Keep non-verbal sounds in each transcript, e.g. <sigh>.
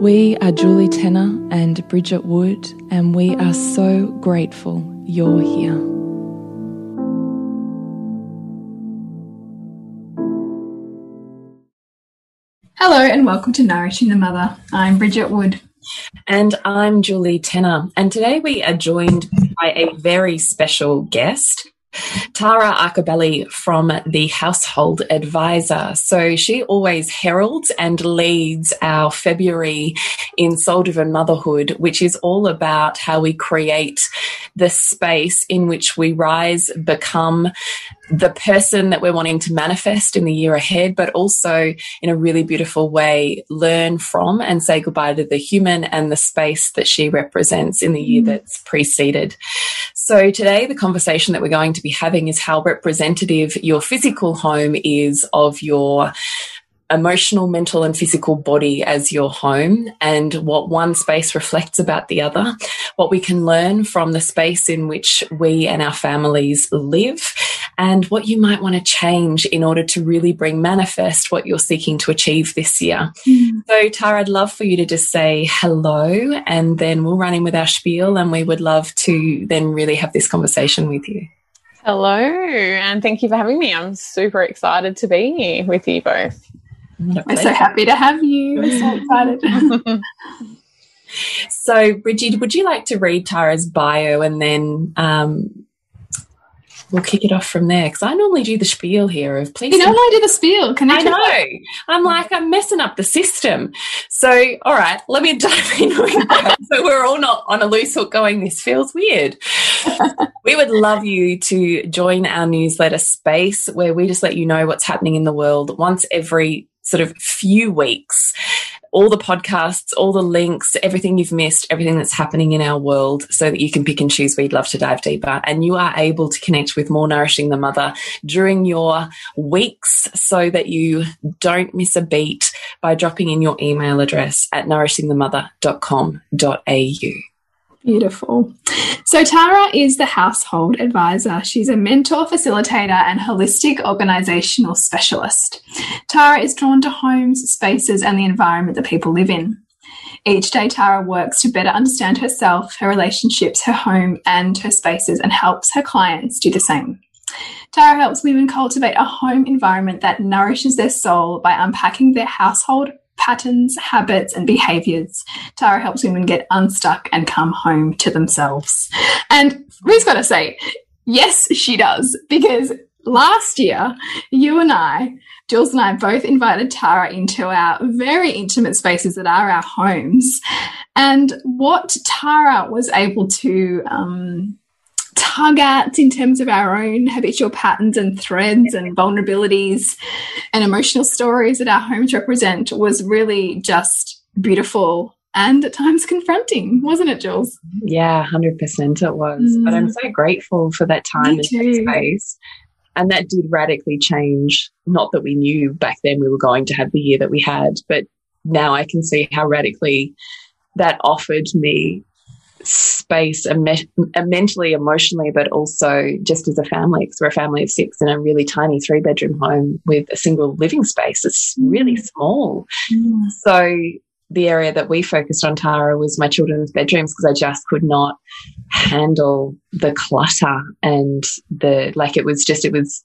We are Julie Tenner and Bridget Wood, and we are so grateful you're here. Hello, and welcome to Nourishing the Mother. I'm Bridget Wood. And I'm Julie Tenner. And today we are joined by a very special guest. Tara Arcobelli from the Household Advisor. So she always heralds and leads our February in Soul Driven Motherhood, which is all about how we create the space in which we rise, become the person that we're wanting to manifest in the year ahead, but also in a really beautiful way, learn from and say goodbye to the human and the space that she represents in the year mm. that's preceded. So today, the conversation that we're going to be having is how representative your physical home is of your emotional, mental, and physical body as your home and what one space reflects about the other, what we can learn from the space in which we and our families live, and what you might want to change in order to really bring manifest what you're seeking to achieve this year. Mm. So, Tara, I'd love for you to just say hello and then we'll run in with our spiel and we would love to then really have this conversation with you. Hello, and thank you for having me. I'm super excited to be here with you both. We're so happy to have you. We're so excited. <laughs> so, Bridget, would you like to read Tara's bio and then um, we'll kick it off from there? Because I normally do the spiel here of please. You normally do the spiel. Can I know. I'm like I'm messing up the system. So, all right, let me <laughs> dive in so we're all not on a loose hook going. This feels weird. <laughs> we would love you to join our newsletter space where we just let you know what's happening in the world once every sort of few weeks all the podcasts, all the links, everything you've missed, everything that's happening in our world so that you can pick and choose you'd love to dive deeper. And you are able to connect with more Nourishing the Mother during your weeks so that you don't miss a beat by dropping in your email address at nourishingthemother.com.au. Beautiful. So, Tara is the household advisor. She's a mentor, facilitator, and holistic organizational specialist. Tara is drawn to homes, spaces, and the environment that people live in. Each day, Tara works to better understand herself, her relationships, her home, and her spaces, and helps her clients do the same. Tara helps women cultivate a home environment that nourishes their soul by unpacking their household patterns, habits, and behaviors. Tara helps women get unstuck and come home to themselves. And we've got to say, yes, she does, because last year, you and I, Jules and I both invited Tara into our very intimate spaces that are our homes. And what Tara was able to um, tug at in terms of our own habitual patterns and threads and vulnerabilities and emotional stories that our homes represent was really just beautiful and at times confronting, wasn't it, Jules? Yeah, 100% it was. Mm. But I'm mm. so grateful for that time and that space. And that did radically change. Not that we knew back then we were going to have the year that we had, but now I can see how radically that offered me space mentally, emotionally, but also just as a family, because we're a family of six in a really tiny three bedroom home with a single living space. It's really mm. small. Mm. So the area that we focused on, Tara, was my children's bedrooms because I just could not handle the clutter and the, like, it was just, it was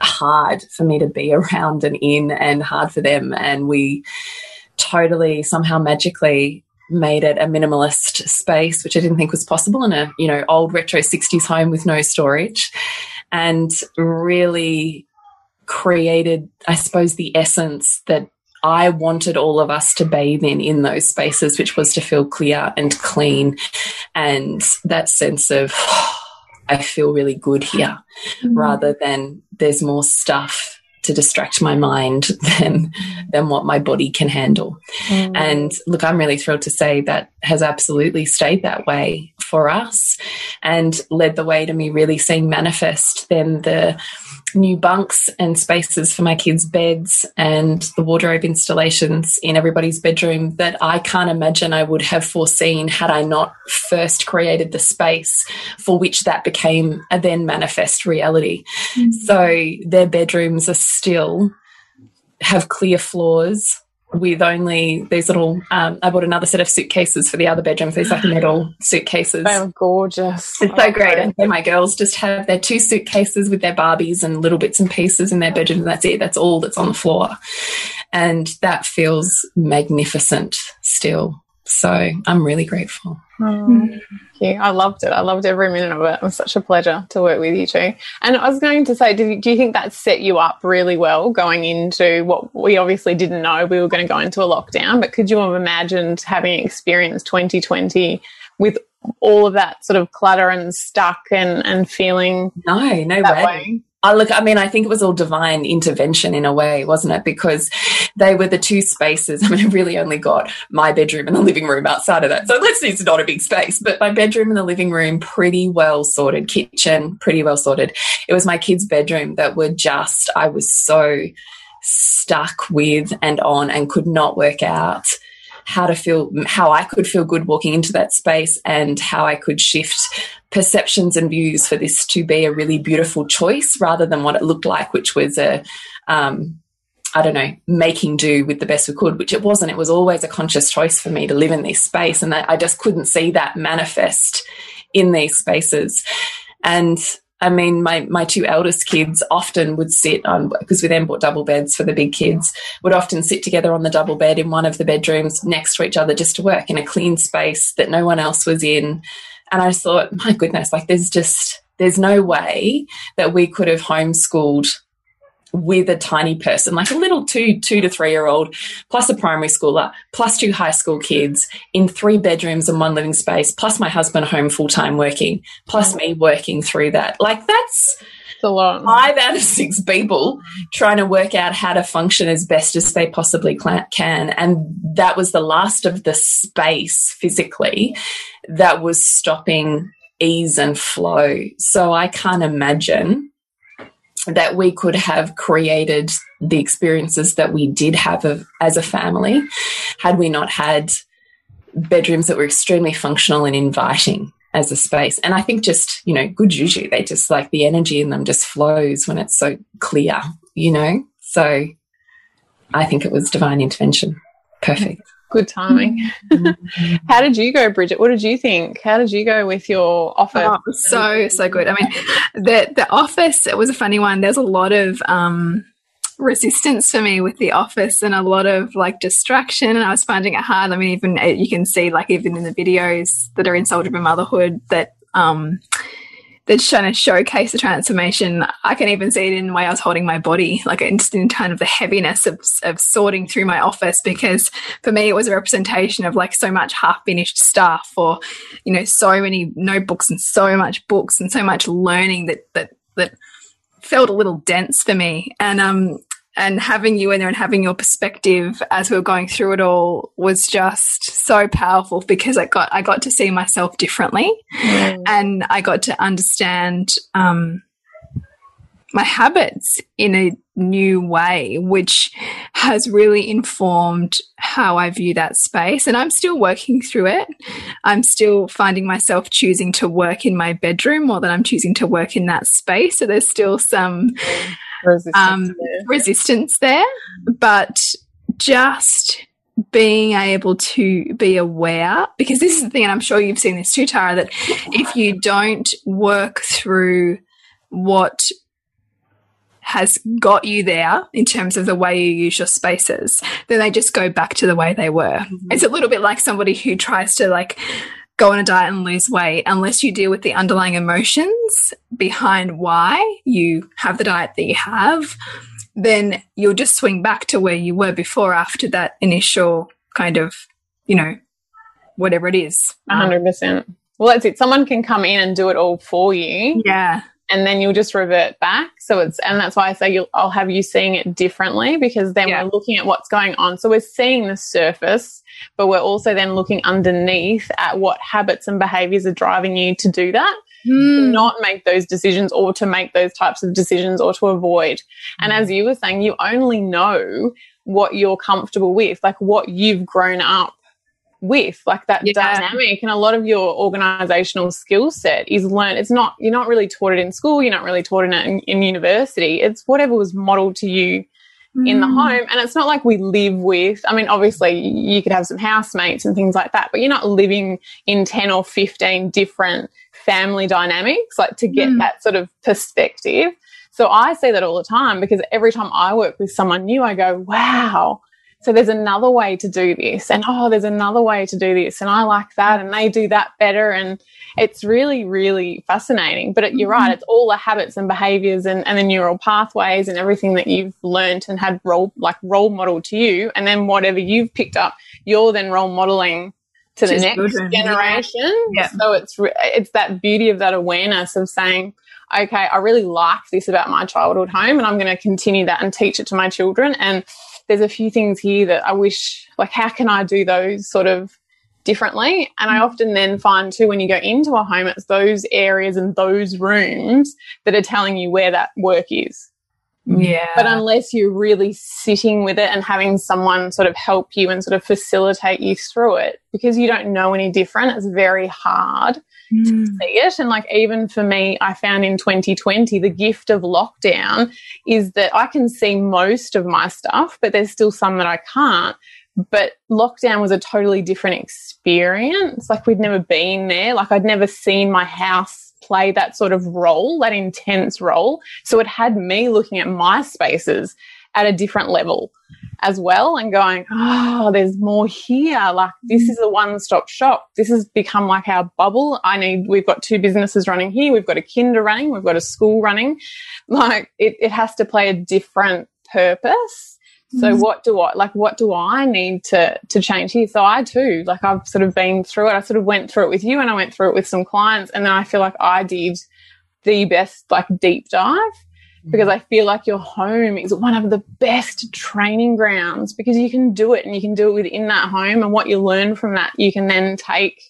hard for me to be <laughs> around and in and hard for them. And we totally somehow magically made it a minimalist space, which I didn't think was possible in a, you know, old retro 60s home with no storage and really created, I suppose, the essence that I wanted all of us to bathe in in those spaces, which was to feel clear and clean and that sense of, oh, <sighs> I feel really good here mm -hmm. rather than there's more stuff to distract my mind <laughs> than than what my body can handle. Mm. And look, I'm really thrilled to say that has absolutely stayed that way for us and led the way to me really seeing manifest then the new bunks and spaces for my kids' beds and the wardrobe installations in everybody's bedroom that I can't imagine I would have foreseen had I not first created the space for which that became a then manifest reality. Mm -hmm. So their bedrooms are still have clear floors with only these little um, I bought another set of suitcases for the other bedrooms, these like metal suitcases. They're gorgeous. It's so great. And so my girls just have their two suitcases with their Barbies and little bits and pieces in their bedroom. That's it. That's all that's on the floor. And that feels magnificent still. So I'm really grateful. Oh, thank you. I loved it. I loved every minute of it. It was such a pleasure to work with you too. And I was going to say, do you, do you think that set you up really well going into what we obviously didn't know we were going to go into a lockdown? But could you have imagined having experienced 2020 with all of that sort of clutter and stuck and, and feeling? No, no way. way? I look, I mean, I think it was all divine intervention in a way, wasn't it? Because they were the two spaces. <laughs> I mean, I really only got my bedroom and the living room outside of that. So let's say it's not a big space, but my bedroom and the living room, pretty well sorted, kitchen, pretty well sorted. It was my kids' bedroom that were just, I was so stuck with and on and could not work out how to feel, how I could feel good walking into that space and how I could shift perceptions and views for this to be a really beautiful choice rather than what it looked like, which was a, um, I don't know, making do with the best we could, which it wasn't. It was always a conscious choice for me to live in this space. And I just couldn't see that manifest in these spaces. And I mean, my, my two eldest kids often would sit on, because we then bought double beds for the big kids, would often sit together on the double bed in one of the bedrooms next to each other just to work in a clean space that no one else was in. And I thought, my goodness, like there's just, there's no way that we could have homeschooled with a tiny person, like a little two, two to three year old, plus a primary schooler, plus two high school kids in three bedrooms and one living space, plus my husband home full time working, plus me working through that. Like that's a lot. Five out of six people trying to work out how to function as best as they possibly can. And that was the last of the space physically that was stopping ease and flow. So I can't imagine that we could have created the experiences that we did have of, as a family had we not had bedrooms that were extremely functional and inviting as a space. And I think just, you know, good juju, they just like the energy in them just flows when it's so clear, you know? So I think it was divine intervention. Perfect. Good timing. Mm-hmm. How did you go, Bridget? What did you think? How did you go with your office? Oh, so, so good. I mean, the, the office, it was a funny one. There's a lot of, um, resistance for me with the office and a lot of like distraction and I was finding it hard. I mean, even you can see like even in the videos that are in Soul Driven Motherhood that um that's trying to showcase the transformation. I can even see it in the way I was holding my body, like just in kind of the heaviness of, of sorting through my office, because for me, it was a representation of like so much half finished stuff or, you know, so many notebooks and so much books and so much learning that, that, that felt a little dense for me. And, um, and having you in there and having your perspective as we were going through it all was just so powerful because I got I got to see myself differently, mm. and I got to understand um, my habits in a new way, which has really informed how I view that space. And I'm still working through it. I'm still finding myself choosing to work in my bedroom more than I'm choosing to work in that space. So there's still some resistance, um, there. resistance there. But just being able to be aware, because this is the thing, and I'm sure you've seen this too, Tara, that if you don't work through what has got you there in terms of the way you use your spaces, then they just go back to the way they were. Mm -hmm. It's a little bit like somebody who tries to like go on a diet and lose weight unless you deal with the underlying emotions behind why you have the diet that you have, then you'll just swing back to where you were before after that initial kind of, you know, whatever it is. A hundred percent. Well, that's it. Someone can come in and do it all for you. Yeah and then you'll just revert back. So it's, and that's why I say I'll have you seeing it differently because then yeah. we're looking at what's going on. So we're seeing the surface, but we're also then looking underneath at what habits and behaviors are driving you to do that. Mm. Not make those decisions or to make those types of decisions or to avoid. And as you were saying, you only know what you're comfortable with, like what you've grown up with like that yeah. dynamic and a lot of your organizational skill set is learned it's not you're not really taught it in school you're not really taught it in, in university it's whatever was modeled to you mm. in the mm. home and it's not like we live with i mean obviously you could have some housemates and things like that but you're not living in 10 or 15 different family dynamics like to get mm. that sort of perspective so i say that all the time because every time i work with someone new i go wow so there's another way to do this, and oh, there's another way to do this, and I like that, and they do that better. And it's really, really fascinating. But it, you're right, mm-hmm. it's all the habits and behaviors and, and the neural pathways and everything that you've learned and had role like role model to you. And then whatever you've picked up, you're then role modeling to the next good. generation. Yeah. So it's it's that beauty of that awareness of saying, okay, I really like this about my childhood home, and I'm going to continue that and teach it to my children. And there's a few things here that I wish, like, how can I do those sort of differently? And I mm. often then find too, when you go into a home, it's those areas and those rooms that are telling you where that work is. Yeah. But unless you're really sitting with it and having someone sort of help you and sort of facilitate you through it, because you don't know any different, it's very hard mm. to see it. And like even for me, I found in 2020, the gift of lockdown is that I can see most of my stuff, but there's still some that I can't. But lockdown was a totally different experience. Like we'd never been there. Like I'd never seen my house play that sort of role, that intense role. So it had me looking at my spaces at a different level as well and going, oh, there's more here. Like this mm. is a one stop shop. This has become like our bubble. I need, we've got two businesses running here. We've got a kinder running. We've got a school running. Like it, it has to play a different purpose. So mm. what do I like? What do I need to to change here? So I too, like I've sort of been through it. I sort of went through it with you, and I went through it with some clients, and then I feel like I did the best like deep dive because I feel like your home is one of the best training grounds because you can do it and you can do it within that home and what you learn from that you can then take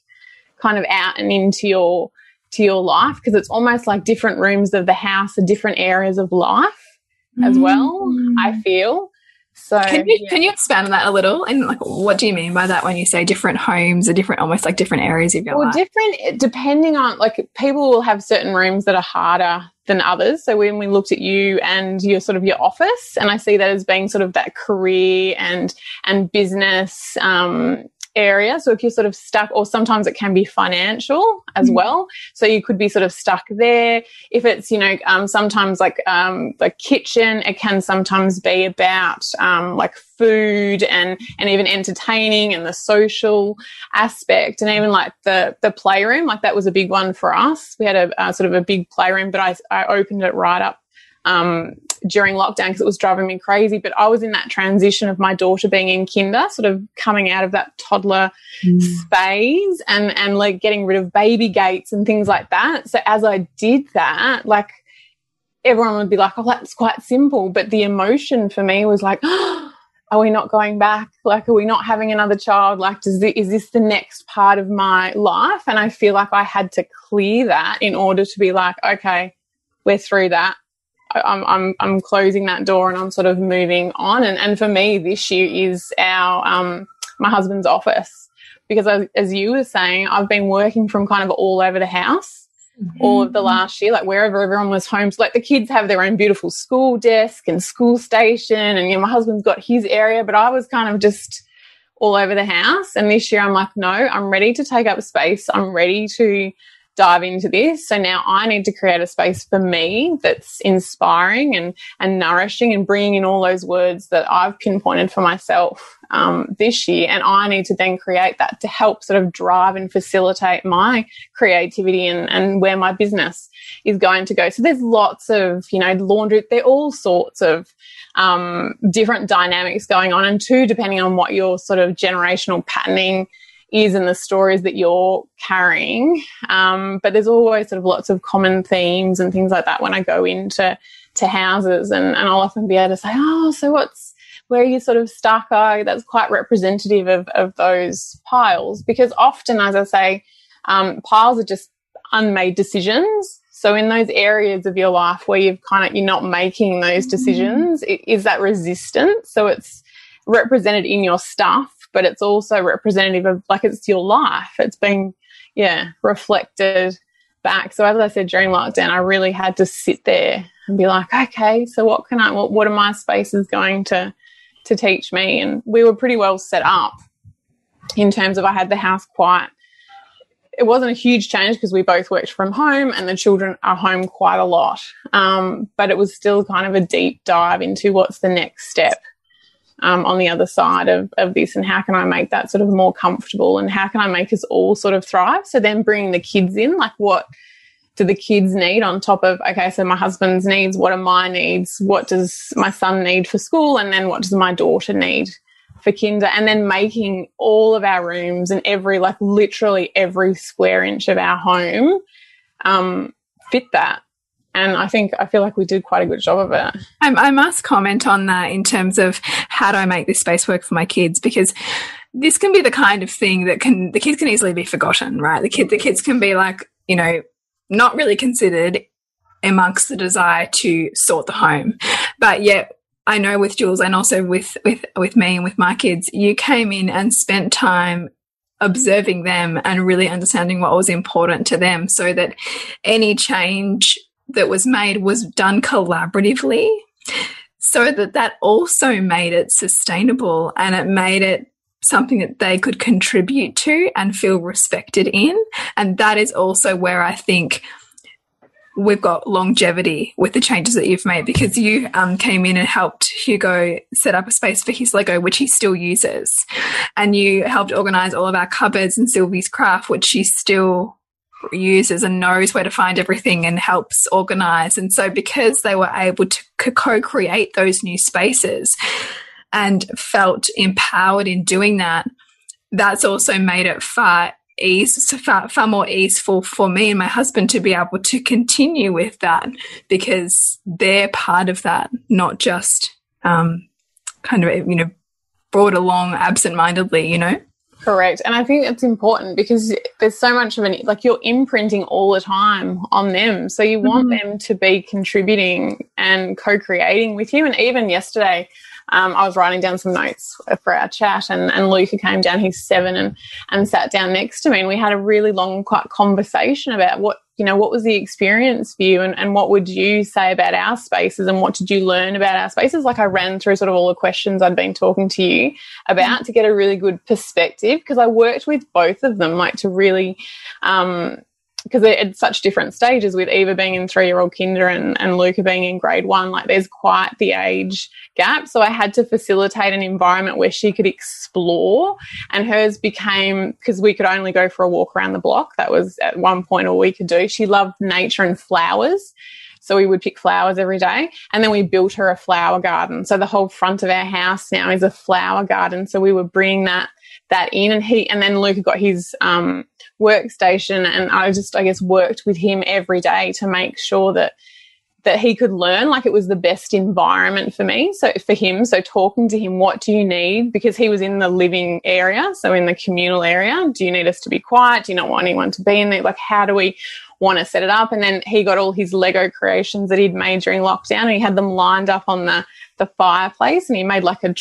kind of out and into your to your life because it's almost like different rooms of the house are different areas of life as well I mm. feel so can you yeah. can you expand on that a little? And like, what do you mean by that when you say different homes or different, almost like different areas of your well, life? different depending on like people will have certain rooms that are harder than others. So when we looked at you and your sort of your office, and I see that as being sort of that career and and business um, area. So if you're sort of stuck, or sometimes it can be financial as mm. well. So you could be sort of stuck there. If it's, you know, um, sometimes like um, the kitchen, it can sometimes be about um, like food and and even entertaining and the social aspect and even like the the playroom. Like that was a big one for us. We had a, a sort of a big playroom, but I I opened it right up um, during lockdown because it was driving me crazy. But I was in that transition of my daughter being in kinder, sort of coming out of that toddler mm. phase and, and like getting rid of baby gates and things like that. So as I did that, like everyone would be like, oh, that's quite simple. But the emotion for me was like, oh, <gasps> are we not going back? Like, are we not having another child? Like, does the, is this the next part of my life? And I feel like I had to clear that in order to be like, okay, we're through that I'm, I'm, I'm closing that door and I'm sort of moving on. And, and for me, this year is our, um, my husband's office because as, as you were saying, I've been working from kind of all over the house mm -hmm. all of the last year, like wherever everyone was home. So like the kids have their own beautiful school desk and school station. And, you know, my husband's got his area, but I was kind of just all over the house. And this year I'm like, no, I'm ready to take up space. I'm ready to dive into this. So now I need to create a space for me that's inspiring and, and nourishing and bringing in all those words that I've pinpointed for myself um, this year. And I need to then create that to help sort of drive and facilitate my creativity and, and where my business is going to go. So there's lots of, you know, laundry, there are all sorts of um, different dynamics going on. And two, depending on what your sort of generational patterning is and the stories that you're carrying. Um, but there's always sort of lots of common themes and things like that when I go into to houses, and, and I'll often be able to say, "Oh, so what's where you sort of stuck?" Oh, that's quite representative of of those piles because often, as I say, um, piles are just unmade decisions. So in those areas of your life where you've kind of you're not making those mm-hmm. decisions, mm. is that resistance? So it's represented in your stuff but it's also representative of like it's your life. It's being, yeah, reflected back. So as I said during lockdown, I really had to sit there and be like, okay, so what can I, what, what are my spaces going to, to teach me? And we were pretty well set up in terms of I had the house quiet. it wasn't a huge change because we both worked from home and the children are home quite a lot. Um, but it was still kind of a deep dive into what's the next step um, on the other side of, of this and how can I make that sort of more comfortable and how can I make us all sort of thrive? So then bringing the kids in, like what do the kids need on top of, okay, so my husband's needs, what are my needs? What does my son need for school? And then what does my daughter need? for kinder and then making all of our rooms and every like literally every square inch of our home um, fit that and I think I feel like we did quite a good job of it. I, I must comment on that in terms of how do I make this space work for my kids because this can be the kind of thing that can the kids can easily be forgotten, right? The kid the kids can be like you know not really considered amongst the desire to sort the home, but yet I know with Jules and also with with with me and with my kids, you came in and spent time observing them and really understanding what was important to them so that any change that was made was done collaboratively so that that also made it sustainable and it made it something that they could contribute to and feel respected in. And that is also where I think we've got longevity with the changes that you've made because you um, came in and helped Hugo set up a space for his Lego, which he still uses. And you helped organize all of our cupboards and Sylvie's craft, which she still uses and knows where to find everything and helps organize. And so, because they were able to co create those new spaces and felt empowered in doing that, that's also made it far ease far, far more easeful for me and my husband to be able to continue with that because they're part of that, not just um, kind of you know brought along absent-mindedly, you know. Correct. And I think it's important because there's so much of an, like you're imprinting all the time on them. So you want mm -hmm. them to be contributing and co creating with you. And even yesterday, um, I was writing down some notes for our chat, and, and Luca came down. He's seven, and and sat down next to me, and we had a really long, quite conversation about what you know what was the experience for you, and, and what would you say about our spaces, and what did you learn about our spaces? Like I ran through sort of all the questions I'd been talking to you about to get a really good perspective because I worked with both of them, like to really um, because they're at such different stages with Eva being in three year old kinder and, and Luca being in grade one, like there's quite the age gap. So I had to facilitate an environment where she could explore and hers became because we could only go for a walk around the block. That was at one point all we could do. She loved nature and flowers. So we would pick flowers every day. And then we built her a flower garden. So the whole front of our house now is a flower garden. So we were bringing that that in and he and then Luca got his um workstation and I just, I guess, worked with him every day to make sure that that he could learn like it was the best environment for me so for him. So talking to him what do you need? Because he was in the living area so in the communal area. Do you need us to be quiet? Do you not want anyone to be in there? Like how do we want to set it up. And then he got all his Lego creations that he'd made during lockdown and he had them lined up on the, the fireplace and he made like a,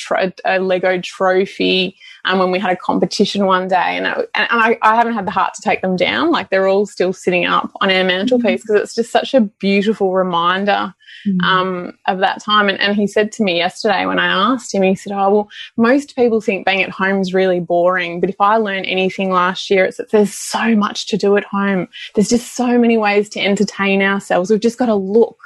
a Lego trophy um, when we had a competition one day. And, I, and I, I, haven't had the heart to take them down. Like they're all still sitting up on our mantelpiece because mm. it's just such a beautiful reminder mm. um, of that time. And, and he said to me yesterday when I asked him, he said, Oh, well, most people think being at home is really boring. But if I learned anything last year, it's that there's so much to do at home. There's just so many ways to entertain ourselves. We've just got to look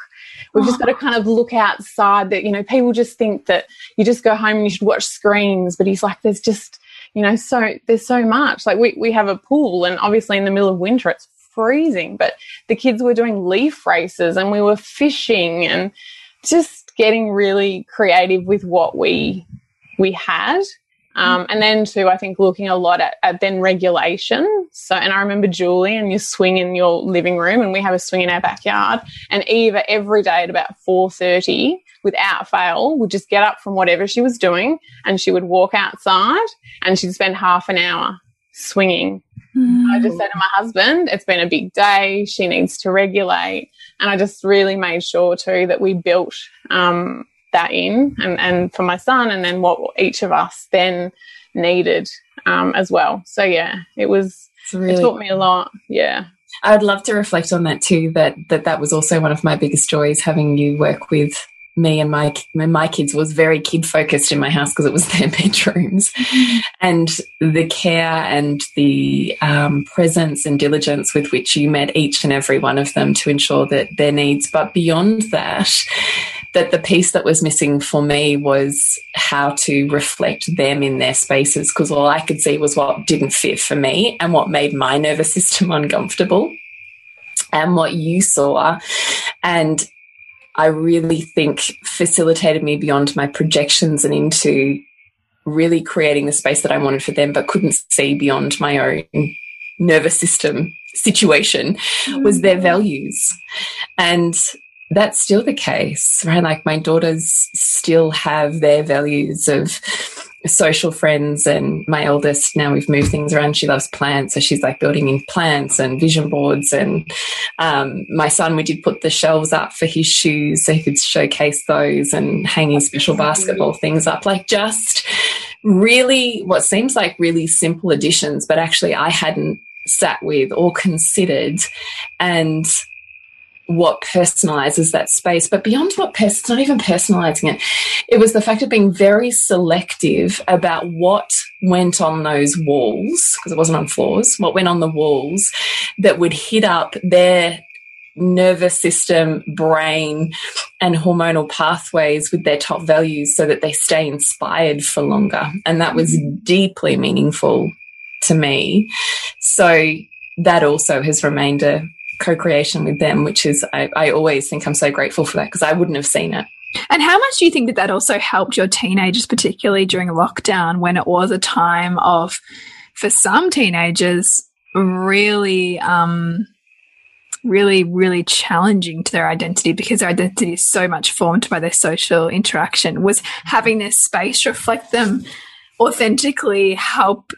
We've just got to kind of look outside that, you know, people just think that you just go home and you should watch screens. But he's like, there's just, you know, so there's so much. Like we, we have a pool and obviously in the middle of winter it's freezing, but the kids were doing leaf races and we were fishing and just getting really creative with what we we had um, and then too, I think looking a lot at, at then regulation. So, and I remember Julie and you swing in your living room and we have a swing in our backyard and Eva every day at about 4.30 without fail would just get up from whatever she was doing and she would walk outside and she'd spend half an hour swinging. Mm. I just said to my husband, it's been a big day. She needs to regulate. And I just really made sure too that we built, um, that in and, and for my son and then what each of us then needed um, as well. So yeah, it was really it taught me a lot. Yeah. I'd love to reflect on that too. That that that was also one of my biggest joys having you work with me and my my kids was very kid focused in my house because it was <laughs> their bedrooms, and the care and the um, presence and diligence with which you met each and every one of them to ensure that their needs. But beyond that, that the piece that was missing for me was how to reflect them in their spaces because all I could see was what didn't fit for me and what made my nervous <laughs> system uncomfortable and what you saw. And I really think facilitated me beyond my projections and into really creating the space that I wanted for them, but couldn't see beyond my own nervous system situation was their mm. values. And that's still the case, right? Like my daughters still have their values of social friends and my eldest now we've moved things around she loves plants so she's like building in plants and vision boards and um, my son we did put the shelves up for his shoes so he could showcase those and hanging special basketball things up like just really what seems like really simple additions but actually i hadn't sat with or considered. And what personalizes that space. But beyond what, it's not even personalizing it. It was the fact of being very selective about what went on those walls, because it wasn't on floors, what went on the walls that would hit up their nervous system, brain, and hormonal pathways with their top values so that they stay inspired for longer. And that was mm-hmm. deeply meaningful to me. So that also has remained a co-creation with them, which is I, I always think I'm so grateful for that because I wouldn't have seen it. And how much do you think that that also helped your teenagers, particularly during lockdown, when it was a time of, for some teenagers, really, um, really, really challenging to their identity because their identity is so much formed by their social interaction? Was having this space reflect them authentically help,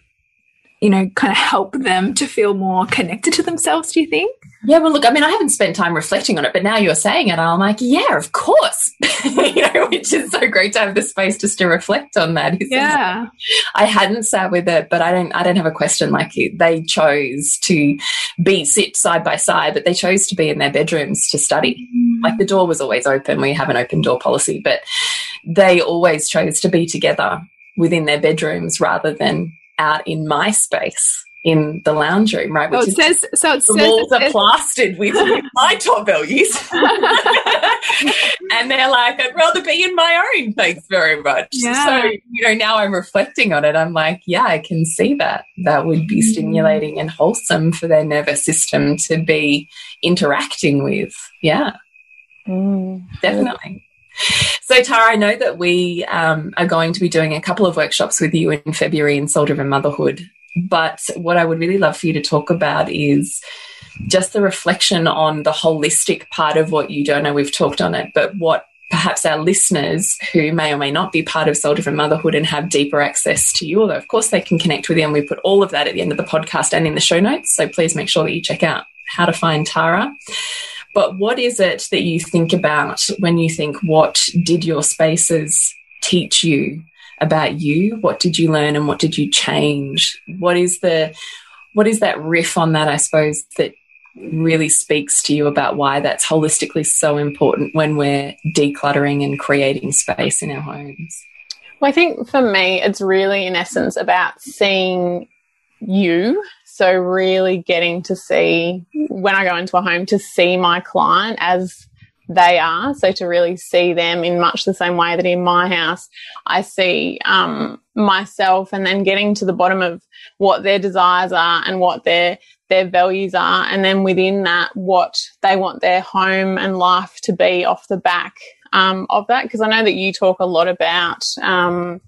you know, kind of help them to feel more connected to themselves, do you think? Yeah, well, look, I mean, I haven't spent time reflecting on it, but now you're saying it, I'm like, yeah, of course. <laughs> you know, which is so great to have the space just to reflect on that. Yeah, I hadn't sat with it, but I don't, I don't have a question. Like they chose to be sit side by side, but they chose to be in their bedrooms to study. Mm. Like the door was always open. We have an open door policy, but they always chose to be together within their bedrooms rather than out in my space in the lounge room, right? Which oh, it says so. It the says, walls are plastered with, <laughs> my top values, <laughs> and they're like, "I'd rather be in my own." Thanks very much. Yeah. So you know, now I'm reflecting on it. I'm like, yeah, I can see that. That would be mm. stimulating and wholesome for their nervous system to be interacting with. Yeah, mm. definitely. <laughs> So, Tara, I know that we um, are going to be doing a couple of workshops with you in February in Soul Driven Motherhood. But what I would really love for you to talk about is just the reflection on the holistic part of what you don't know. We've talked on it, but what perhaps our listeners who may or may not be part of Soul Driven Motherhood and have deeper access to you, although of course they can connect with you, and we put all of that at the end of the podcast and in the show notes. So please make sure that you check out how to find Tara. But what is it that you think about when you think, what did your spaces teach you about you? What did you learn and what did you change? What is the what is that riff on that, I suppose, that really speaks to you about why that's holistically so important when we're decluttering and creating space in our homes? Well, I think for me, it's really, in essence, about seeing you. So, really getting to see when I go into a home to see my client as they are. So, to really see them in much the same way that in my house, I see um, myself, and then getting to the bottom of what their desires are and what their their values are, and then within that, what they want their home and life to be off the back um, of that. Because I know that you talk a lot about. Um,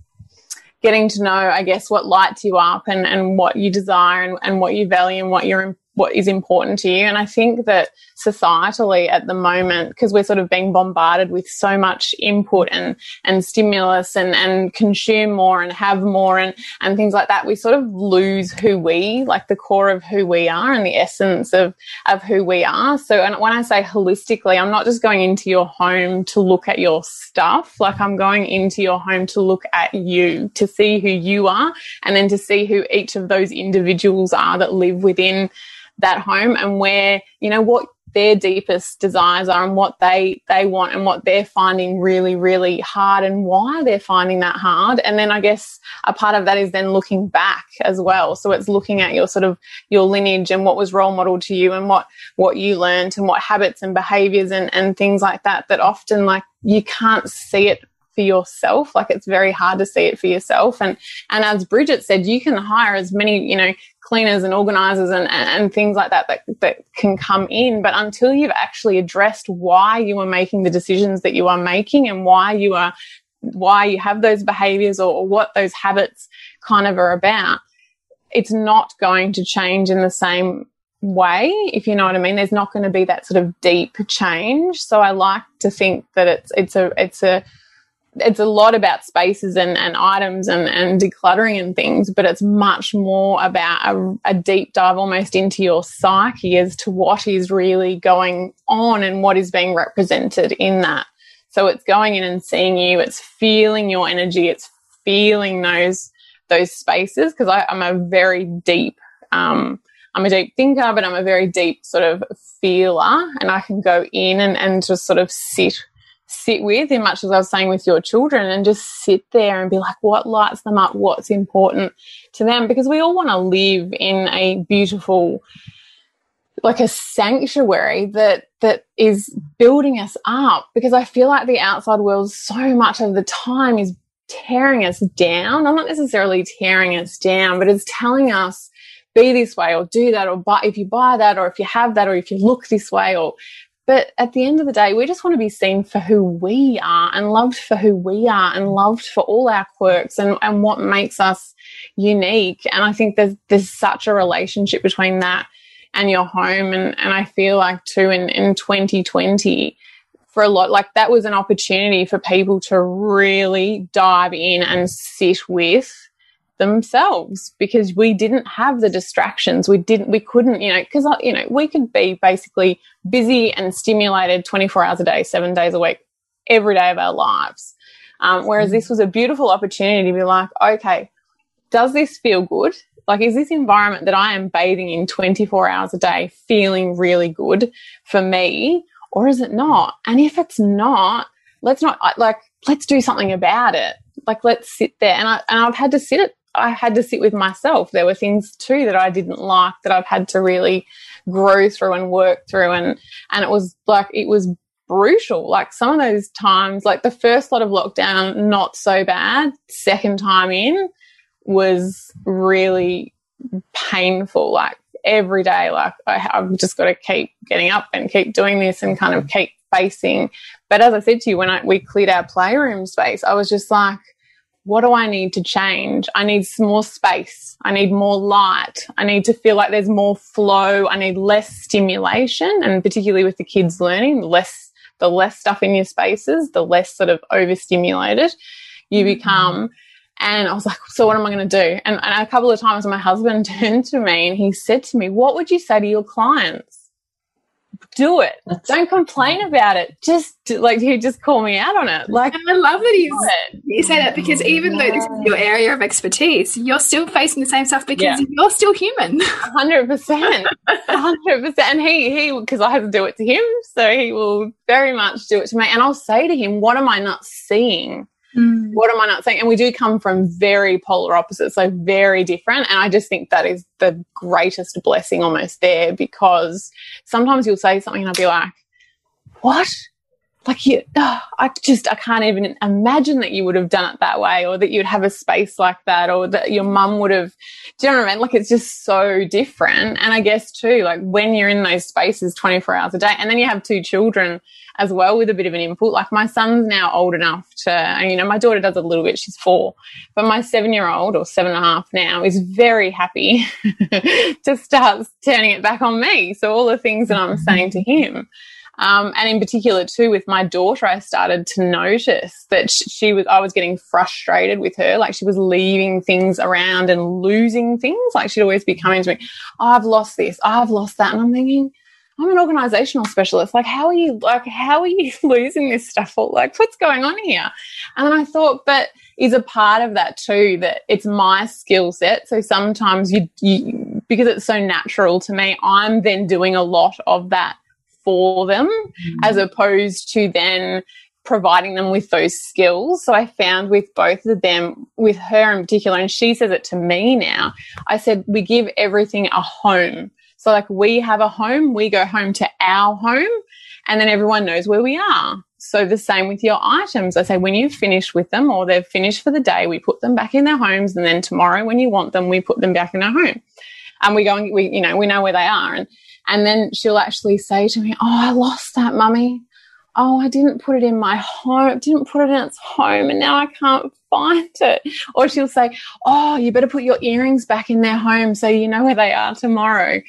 getting to know, I guess, what lights you up and, and what you desire and, and what you value and what you're what is important to you. And I think that societally at the moment, because we're sort of being bombarded with so much input and, and stimulus and, and consume more and have more and, and things like that, we sort of lose who we, like the core of who we are and the essence of, of who we are. So and when I say holistically, I'm not just going into your home to look at your stuff. Like I'm going into your home to look at you, to see who you are and then to see who each of those individuals are that live within that home and where, you know, what their deepest desires are and what they they want and what they're finding really really hard and why they're finding that hard. And then i guess a part of that is then looking back as well. So it's looking at your sort of your lineage and what was role model to you and what what you learned and what habits and behaviors and and things like that that often like you can't see it for yourself. Like it's very hard to see it for yourself. And and as Bridget said, you can hire as many, you know, cleaners and organizers and, and things like that, that that can come in. But until you've actually addressed why you are making the decisions that you are making and why you are why you have those behaviors or, or what those habits kind of are about, it's not going to change in the same way, if you know what I mean. There's not going to be that sort of deep change. So I like to think that it's it's a it's a it's a lot about spaces and, and items and, and decluttering and things, but it's much more about a, a, deep dive almost into your psyche as to what is really going on and what is being represented in that. So it's going in and seeing you, it's feeling your energy, it's feeling those those spaces because I'm a very deep um, I'm a deep thinker, but I'm a very deep sort of feeler and I can go in and, and just sort of sit sit with in much as I was saying with your children and just sit there and be like, what lights them up? What's important to them? Because we all want to live in a beautiful, like a sanctuary that, that is building us up because I feel like the outside world so much of the time is tearing us down. I'm not necessarily tearing us down, but it's telling us be this way or do that or buy if you buy that or if you have that or if you look this way or but at the end of the day, we just want to be seen for who we are and loved for who we are and loved for all our quirks and, and what makes us unique. And I think there's, there's such a relationship between that and your home. And, and I feel like too in, in 2020, for a lot, like that was an opportunity for people to really dive in and sit with themselves because we didn't have the distractions. We didn't, we couldn't, you know, because, you know, we could be basically busy and stimulated 24 hours a day, seven days a week, every day of our lives. Um, whereas this was a beautiful opportunity to be like, okay, does this feel good? Like, is this environment that I am bathing in 24 hours a day feeling really good for me? Or is it not? And if it's not, let's not like, let's do something about it. Like, let's sit there. And I, and I've had to sit at I had to sit with myself. There were things too that I didn't like that I've had to really grow through and work through. And, and it was like, it was brutal. Like some of those times, like the first lot of lockdown, not so bad. Second time in was really painful. Like every day, like I, have just got to keep getting up and keep doing this and kind of keep facing. But as I said to you, when I, we cleared our playroom space, I was just like, what do I need to change? I need more space. I need more light. I need to feel like there's more flow. I need less stimulation. And particularly with the kids learning, the less, the less stuff in your spaces, the less sort of overstimulated you mm-hmm. become. And I was like, so what am I going to do? And, and a couple of times my husband <laughs> turned to me and he said to me, what would you say to your clients? Do it. Don't complain about it. Just like he just call me out on it. Like and I love that he's you say that because even though this is your area of expertise, you're still facing the same stuff because yeah. you're still human. Hundred percent, hundred percent. And he he because I have to do it to him, so he will very much do it to me. And I'll say to him, "What am I not seeing?" Mm. What am I not saying? And we do come from very polar opposites, so very different. And I just think that is the greatest blessing almost there because sometimes you'll say something and I'll be like, what? Like you, oh, I just, I can't even imagine that you would have done it that way or that you'd have a space like that or that your mum would have, do you know what I mean? Like it's just so different. And I guess too, like when you're in those spaces 24 hours a day and then you have two children, as well with a bit of an input. Like my son's now old enough to, and you know, my daughter does a little bit, she's four, but my seven year old or seven and a half now is very happy <laughs> to start turning it back on me. So all the things that I'm saying to him. Um, and in particular too with my daughter i started to notice that she was i was getting frustrated with her like she was leaving things around and losing things like she'd always be coming to me oh, i've lost this i've lost that and i'm thinking I'm an organizational specialist. Like, how are you, like, how are you <laughs> losing this stuff? Like, what's going on here? And I thought, but is a part of that too, that it's my skill set. So sometimes you, you, because it's so natural to me, I'm then doing a lot of that for them mm-hmm. as opposed to then providing them with those skills. So I found with both of them, with her in particular, and she says it to me now, I said, we give everything a home. So like we have a home, we go home to our home and then everyone knows where we are. So the same with your items. I say when you've finished with them or they've finished for the day, we put them back in their homes and then tomorrow when you want them, we put them back in our home. And we go and we, you know, we know where they are. And, and then she'll actually say to me, Oh, I lost that, mummy. Oh, I didn't put it in my home, didn't put it in its home, and now I can't find it. Or she'll say, Oh, you better put your earrings back in their home so you know where they are tomorrow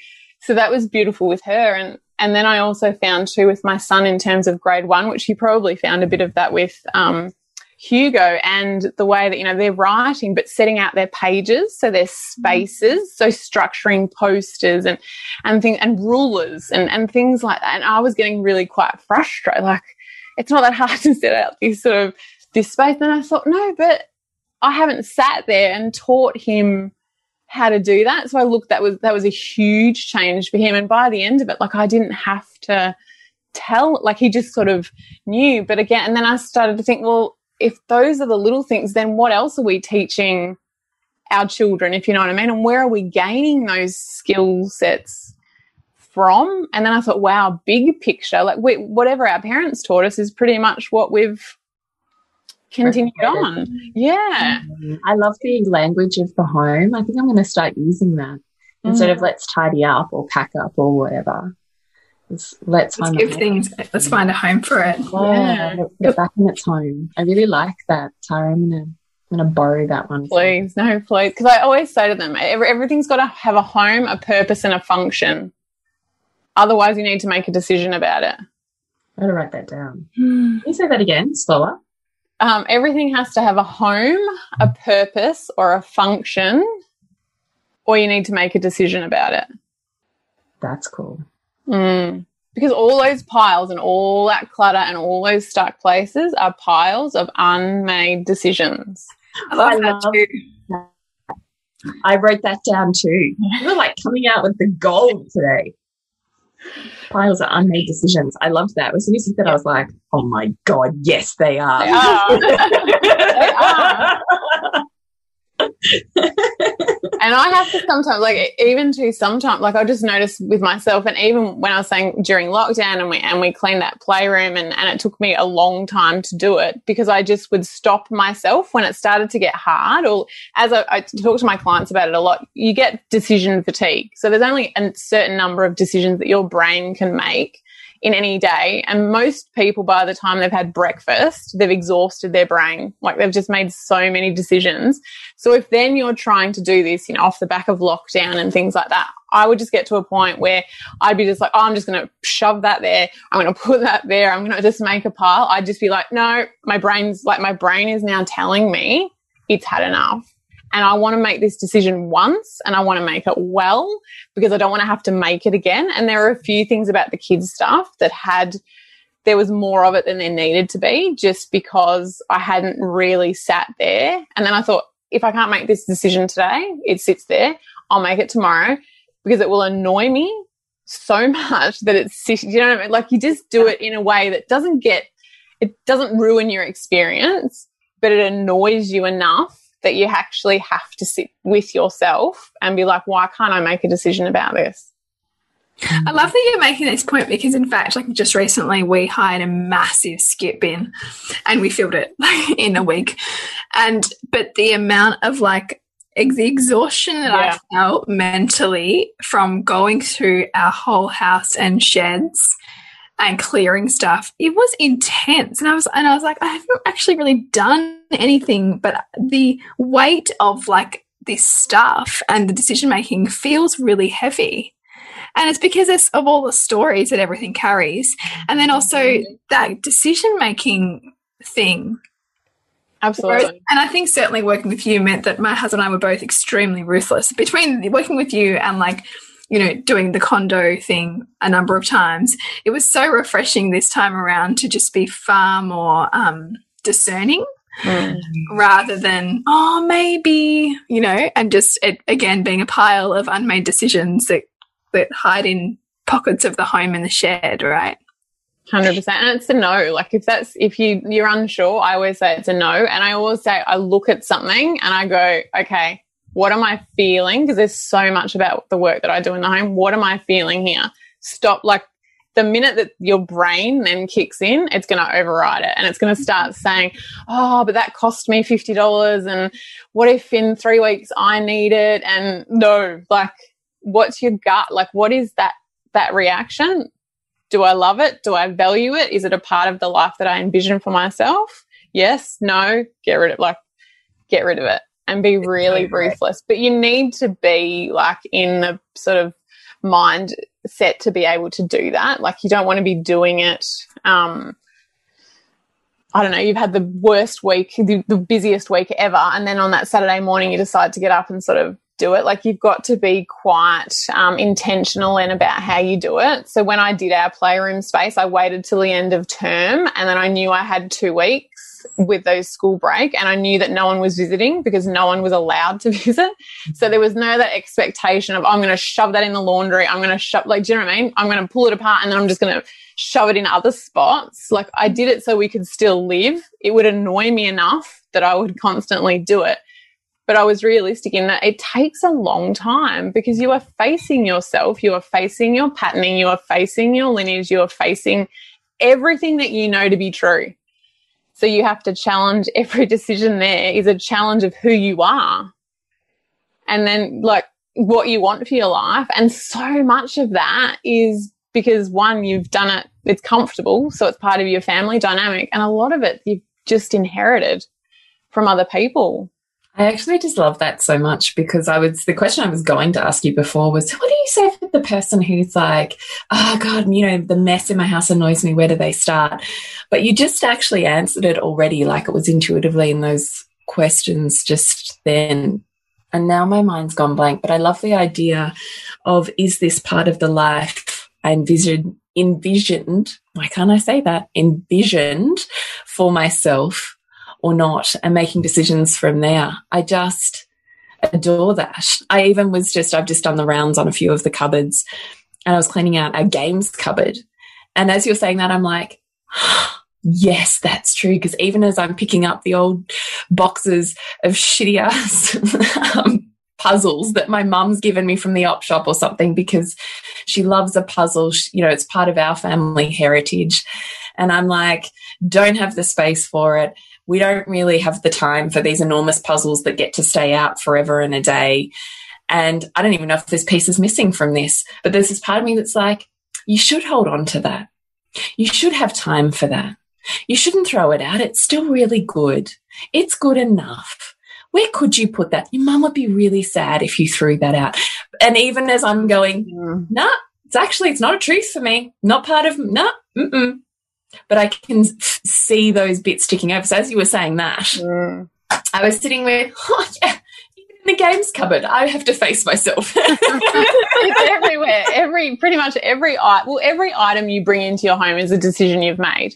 so that was beautiful with her. And, and then I also found too with my son in terms of grade one, which he probably found a bit of that with, um, Hugo and the way that, you know, they're writing, but setting out their pages. So their spaces. So structuring posters and, and things and rulers and, and things like that. And I was getting really quite frustrated. Like it's not that hard <laughs> to set out this sort of this space. And I thought, no, but I haven't sat there and taught him how to do that. So I looked, that was, that was a huge change for him. And by the end of it, like I didn't have to tell, like he just sort of knew. But again, and then I started to think, well, if those are the little things, then what else are we teaching our children, if you know what I mean? And where are we gaining those skill sets from? And then I thought, wow, big picture, like we, whatever our parents taught us is pretty much what we've continued on. Yeah. Mm, I love the language of the home. I think I'm going to start using that mm. instead of mm. let's tidy up or pack up or whatever. Let's, let's, let's give things, let's find a home for it. Yeah, yeah. Get back in its home. I really like that, Tara. I'm going to I'm going to borrow that one. Please, no, please. Because I always say to them, everything's got to have a home, a purpose, and a function. Otherwise, you need to make a decision about it. I gotta write that down. Can you say that again, slower? Um, everything has to have a home, a purpose, or a function, or you need to make a decision about it. That's cool. Mm. Because all those piles and all that clutter and all those stuck places are piles of unmade decisions. I love I that too. That. I wrote that down too. You're like coming out with the gold today piles of unmade decisions. I loved that. As soon as you said, I was like, oh my God, yes, they are. They are. <laughs> they are. And I have to sometimes, like, even to sometimes, like, I just notice with myself, and even when I was saying during lockdown, and we and we cleaned that playroom, and and it took me a long time to do it because I just would stop myself when it started to get hard. Or as I, I talk to my clients about it a lot, you get decision fatigue. So there's only a certain number of decisions that your brain can make in any day. And most people, by the time they've had breakfast, they've exhausted their brain. Like they've just made so many decisions. So if then you're trying to do this, you know, off the back of lockdown and things like that, I would just get to a point where I'd be just like, oh, I'm just going to shove that there. I'm going to put that there. I'm going to just make a pile. I'd just be like, no, my brain's like, my brain is now telling me it's had enough and I want to make this decision once and I want to make it well because I don't want to have to make it again. And there are a few things about the kids stuff that had, there was more of it than there needed to be just because I hadn't really sat there. And then I thought, if I can't make this decision today, it sits there. I'll make it tomorrow because it will annoy me so <laughs> much that it's, you know what I mean? Like you just do it in a way that doesn't get, it doesn't ruin your experience, but it annoys you enough that you actually have to sit with yourself and be like, why can't I make a decision about this? I love that you're making this point because, in fact, like just recently, we hired a massive skip bin and we filled it <laughs> in a week. And, but the amount of like the exhaustion that yeah. I felt mentally from going through our whole house and sheds and clearing stuff, it was intense. And I was, and I was like, I haven't actually really done anything, but the weight of like this stuff and the decision making feels really heavy. And it's because of all the stories that everything carries. And then also that decision making thing. Absolutely. And I think certainly working with you meant that my husband and I were both extremely ruthless. Between working with you and like you know, doing the Kondo thing a number of times, it was so refreshing this time around to just be far more um, discerning. Mm. Rather than, oh, maybe, you know, and just it, again being a pile of unmade decisions that, that hide in pockets of the home and the shed, right? Hundred percent, and it's a no. Like if that's if you you're unsure, I always say it's a no, and I always say I look at something and I go, okay, what am I feeling? Because there's so much about the work that I do in the home. What am I feeling here? Stop. Like the minute that your brain then kicks in, it's going to override it and it's going to start mm-hmm. saying, Oh, but that cost me $50. And what if in three weeks I need it? And no, like, what's your gut? Like, what is that, that reaction? Do I love it? Do I value it? Is it a part of the life that I envision for myself? Yes, no, get rid of like, get rid of it and be really ruthless. But you need to be like in the sort of mind set to be able to do that. Like you don't want to be doing it. Um, I don't know, you've had the worst week, the, the, busiest week ever. And then on that Saturday morning, you decide to get up and sort of do it. Like you've got to be quite um, intentional in about how you do it. So when I did our playroom space, I waited till the end of term and then I knew I had two weeks with those school break and I knew that no one was visiting because no one was allowed to <laughs> visit. So there was no that expectation of I'm going to shove that in the laundry. I'm going to shove like, do you know what I mean? I'm going to pull it apart and then I'm just going to shove it in other spots. Like I did it so we could still live. It would annoy me enough that I would constantly do it. But I was realistic in that it takes a long time because you are facing yourself, you are facing your patterning, you are facing your lineage, you are facing everything that you know to be true. So you have to challenge every <laughs> decision there is a challenge of who you are. And then like what you want for your life. And so much of that is because one, you've done it, it's comfortable. So it's part of your family dynamic. And a lot of it you've just inherited from other people. I actually just love that so much because I was the question I was going to ask you before was what do you say for the person who's like, oh God, you know, the mess in my house annoys me. Where do they start? But you just actually answered it already, like it was intuitively in those questions just then. And now my mind's gone blank. But I love the idea of is this part of the life I envisioned envisioned, why can't I say that? Envisioned for myself or not and making decisions from there. I just adore that. I even was just, I've just done the rounds on a few of the cupboards and I was cleaning out our games cupboard. And as you're saying that, I'm like, <gasps> yes, that's true. Because even as I'm picking up the old boxes of shitty ass <laughs> um, puzzles that my mum's given me from the op shop or something, because she loves a puzzle, you know, it's part of our family heritage. And I'm like, don't have the space for it we don't really have the time for these enormous puzzles that get to stay out forever and a day. And I don't even know if there's pieces missing from this, but there's this part of me that's like, you should hold on to that. You should have time for that. You shouldn't throw it out. It's still really good. It's good enough. Where could you put that? Your mum would be really sad if you threw that out. And even as I'm going, nah, it's actually, it's not a truth for me. Not part of, nah, mm -mm but I can see those bits ticking over. So as you were saying that, mm. I was sitting with, <laughs> oh yeah, you the games cupboard. I have to face myself. <laughs> <laughs> it's everywhere. Every pretty much every item. Well, every item you bring into your home is a decision you've made,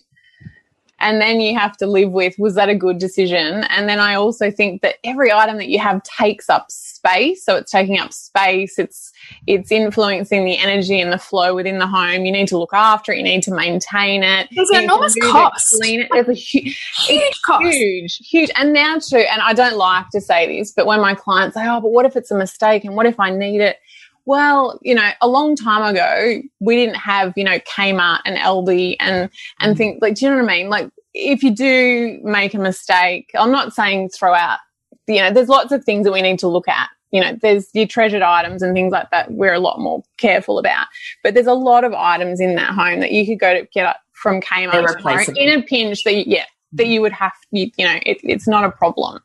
and then you have to live with was that a good decision? And then I also think that every item that you have takes up space, so it's taking up space. It's it's influencing the energy and the flow within the home. You need to look after it. You need to maintain it. There's an enormous cost. It. There's a hu huge cost. Huge, huge. And now too, and I don't like to say this, but when my clients say, "Oh, but what if it's a mistake? And what if I need it?" Well, you know, a long time ago, we didn't have, you know, Kmart and Aldi and and mm. things like. Do you know what I mean? Like, if you do make a mistake, I'm not saying throw out. You know, there's lots of things that we need to look at you know, there's your treasured items and things like that we're a lot more careful about. But there's a lot of items in that home that you could go to get up from Kmart tomorrow in a pinch that you, yeah, that mm-hmm. you would have, you, you know, it, it's not a problem.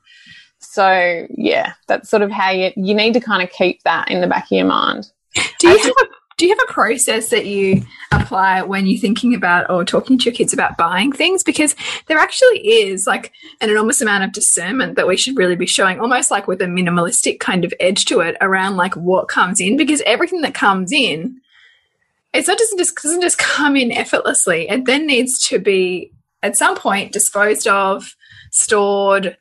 So yeah, that's sort of how you, you need to kind of keep that in the back of your mind. Do you have a do you have a process that you apply when you're thinking about or talking to your kids about buying things? Because there actually is like an enormous amount of discernment that we should really be showing, almost like with a minimalistic kind of edge to it around like what comes in, because everything that comes in, it's not just doesn't just come in effortlessly. It then needs to be at some point disposed of, stored.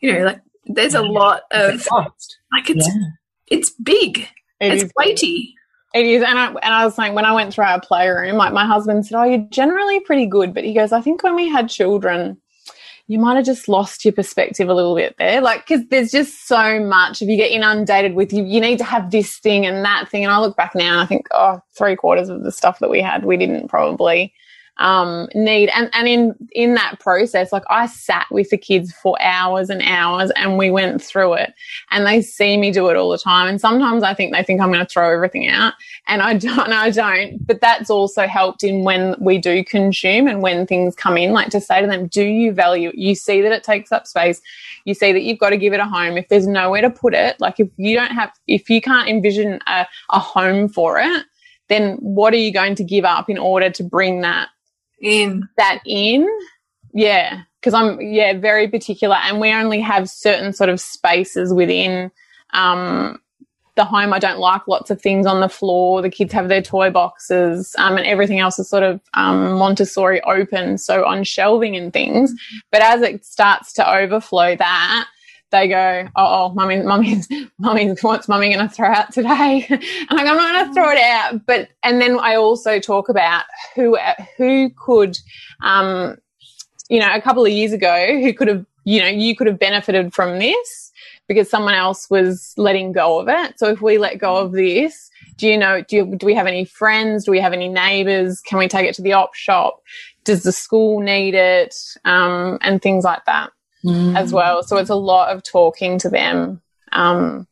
You know, like there's a lot of like it's yeah. it's big, it it's weighty. It is, and I and I was saying when I went through our playroom, like my husband said, "Oh, you're generally pretty good," but he goes, "I think when we had children, you might have just lost your perspective a little bit there, like because there's just so much. If you get inundated with you, you need to have this thing and that thing." And I look back now, and I think, oh, three quarters of the stuff that we had, we didn't probably um, need. And, and in, in that process, like I sat with the kids for hours and hours and we went through it and they see me do it all the time. And sometimes I think they think I'm going to throw everything out and I <laughs> don't, I don't, but that's also helped in when we do consume and when things come in, like to say to them, do you value it? You see that it takes up space. You see that you've got to give it a home. If there's nowhere to put it, like if you don't have, if you can't envision a, a home for it, then what are you going to give up in order to bring that in. That in? Yeah because i'm yeah very particular and we only have certain sort of spaces within um, the home. I don't like lots of things on the floor. The kids have their toy boxes um, and everything else is sort of um, montessori open so on shelving and things. But as it starts to overflow that they go, oh, oh mummy, mummy, <laughs> mummy, what's mummy going to throw out today? and <laughs> I'm, like, I'm not going to throw it out. But, and then I also talk about who, who could, um, you know, a couple of years ago, who could have, you know, you could have benefited from this because someone else was letting go of it. So if we let go of this, do you know, do, you, do we have any friends? Do we have any neighbors? Can we take it to the op shop? Does the school need it? Um, and things like that mm. as well. So it's a lot of talking to them um,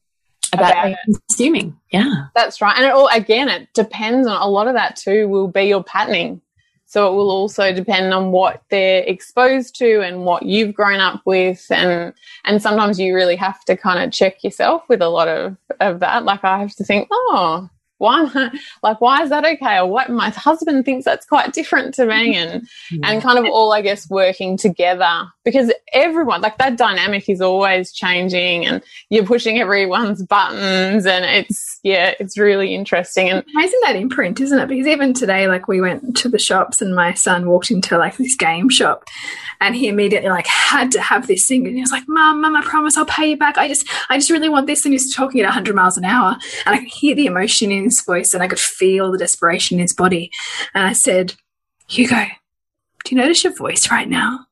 about, about consuming. Yeah, that's right. And it all again, it depends on a lot of that too. Will be your patterning. So it will also depend on what they're exposed to and what you've grown up with, and and sometimes you really have to kind of check yourself with a lot of of that. Like I have to think, oh, why am <laughs> I, like why is that okay? Or what my husband thinks that's quite different to me and <laughs> yeah. and kind of all i guess working together. Because everyone like that dynamic is always changing and you're pushing everyone's buttons and it's yeah it's really interesting and amazing that imprint isn't it? Because even today like we went to the shops and my son walked into like this game shop and he immediately like had to have this thing and he was like mom mom i promise i'll pay you back. I just i just really want this. And he's talking at 100 miles an hour and i can hear the emotion in his voice and i could feel the desperation in his body. And i said hugo do you notice your voice right now?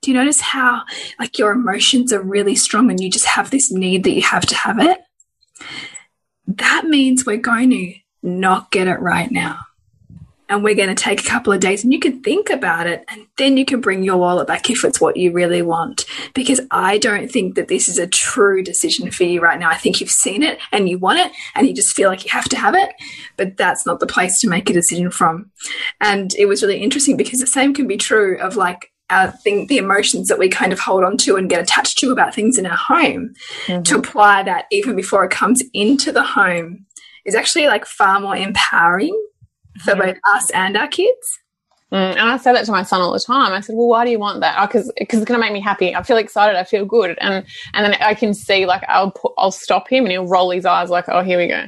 Do you notice how like your emotions are really strong and you just have this need that you have to have it? That means we're going to not get it right now and we're going to take a couple of days and you can think about it and then you can bring your wallet back if it's what you really want. Because i don't think that this is a true decision for you right now. I think you've seen it and you want it and you just feel like you have to have it but that's not the place to make a decision from. And it was really interesting because the same can be true of like our thing, the emotions that we kind of hold on to and get attached to about things in our home. Mm -hmm. to apply that even before it comes into the home is actually like far more empowering for both us and our kids. Mm, and I say that to my son all the time. I said, "Well, why do you want that? Because oh, because it's going to make me happy. I feel excited. I feel good." And and then I can see like I'll put, I'll stop him and he'll roll his eyes like, "Oh, here we go.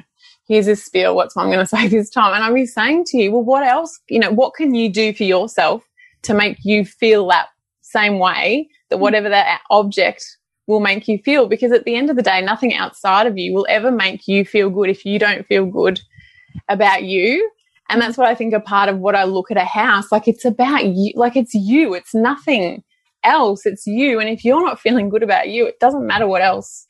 Here's his spiel. What's what I'm going to say this time?" And I'll be saying to you, "Well, what else? You know, what can you do for yourself to make you feel that same way that mm. whatever that object will make you feel? Because at the end of the day, nothing outside of you will ever make you feel good if you don't feel good about you." And that's what I think a part of what I look at a house. Like it's about you, like it's you, it's nothing else, it's you. And if you're not feeling good about you, it doesn't matter what else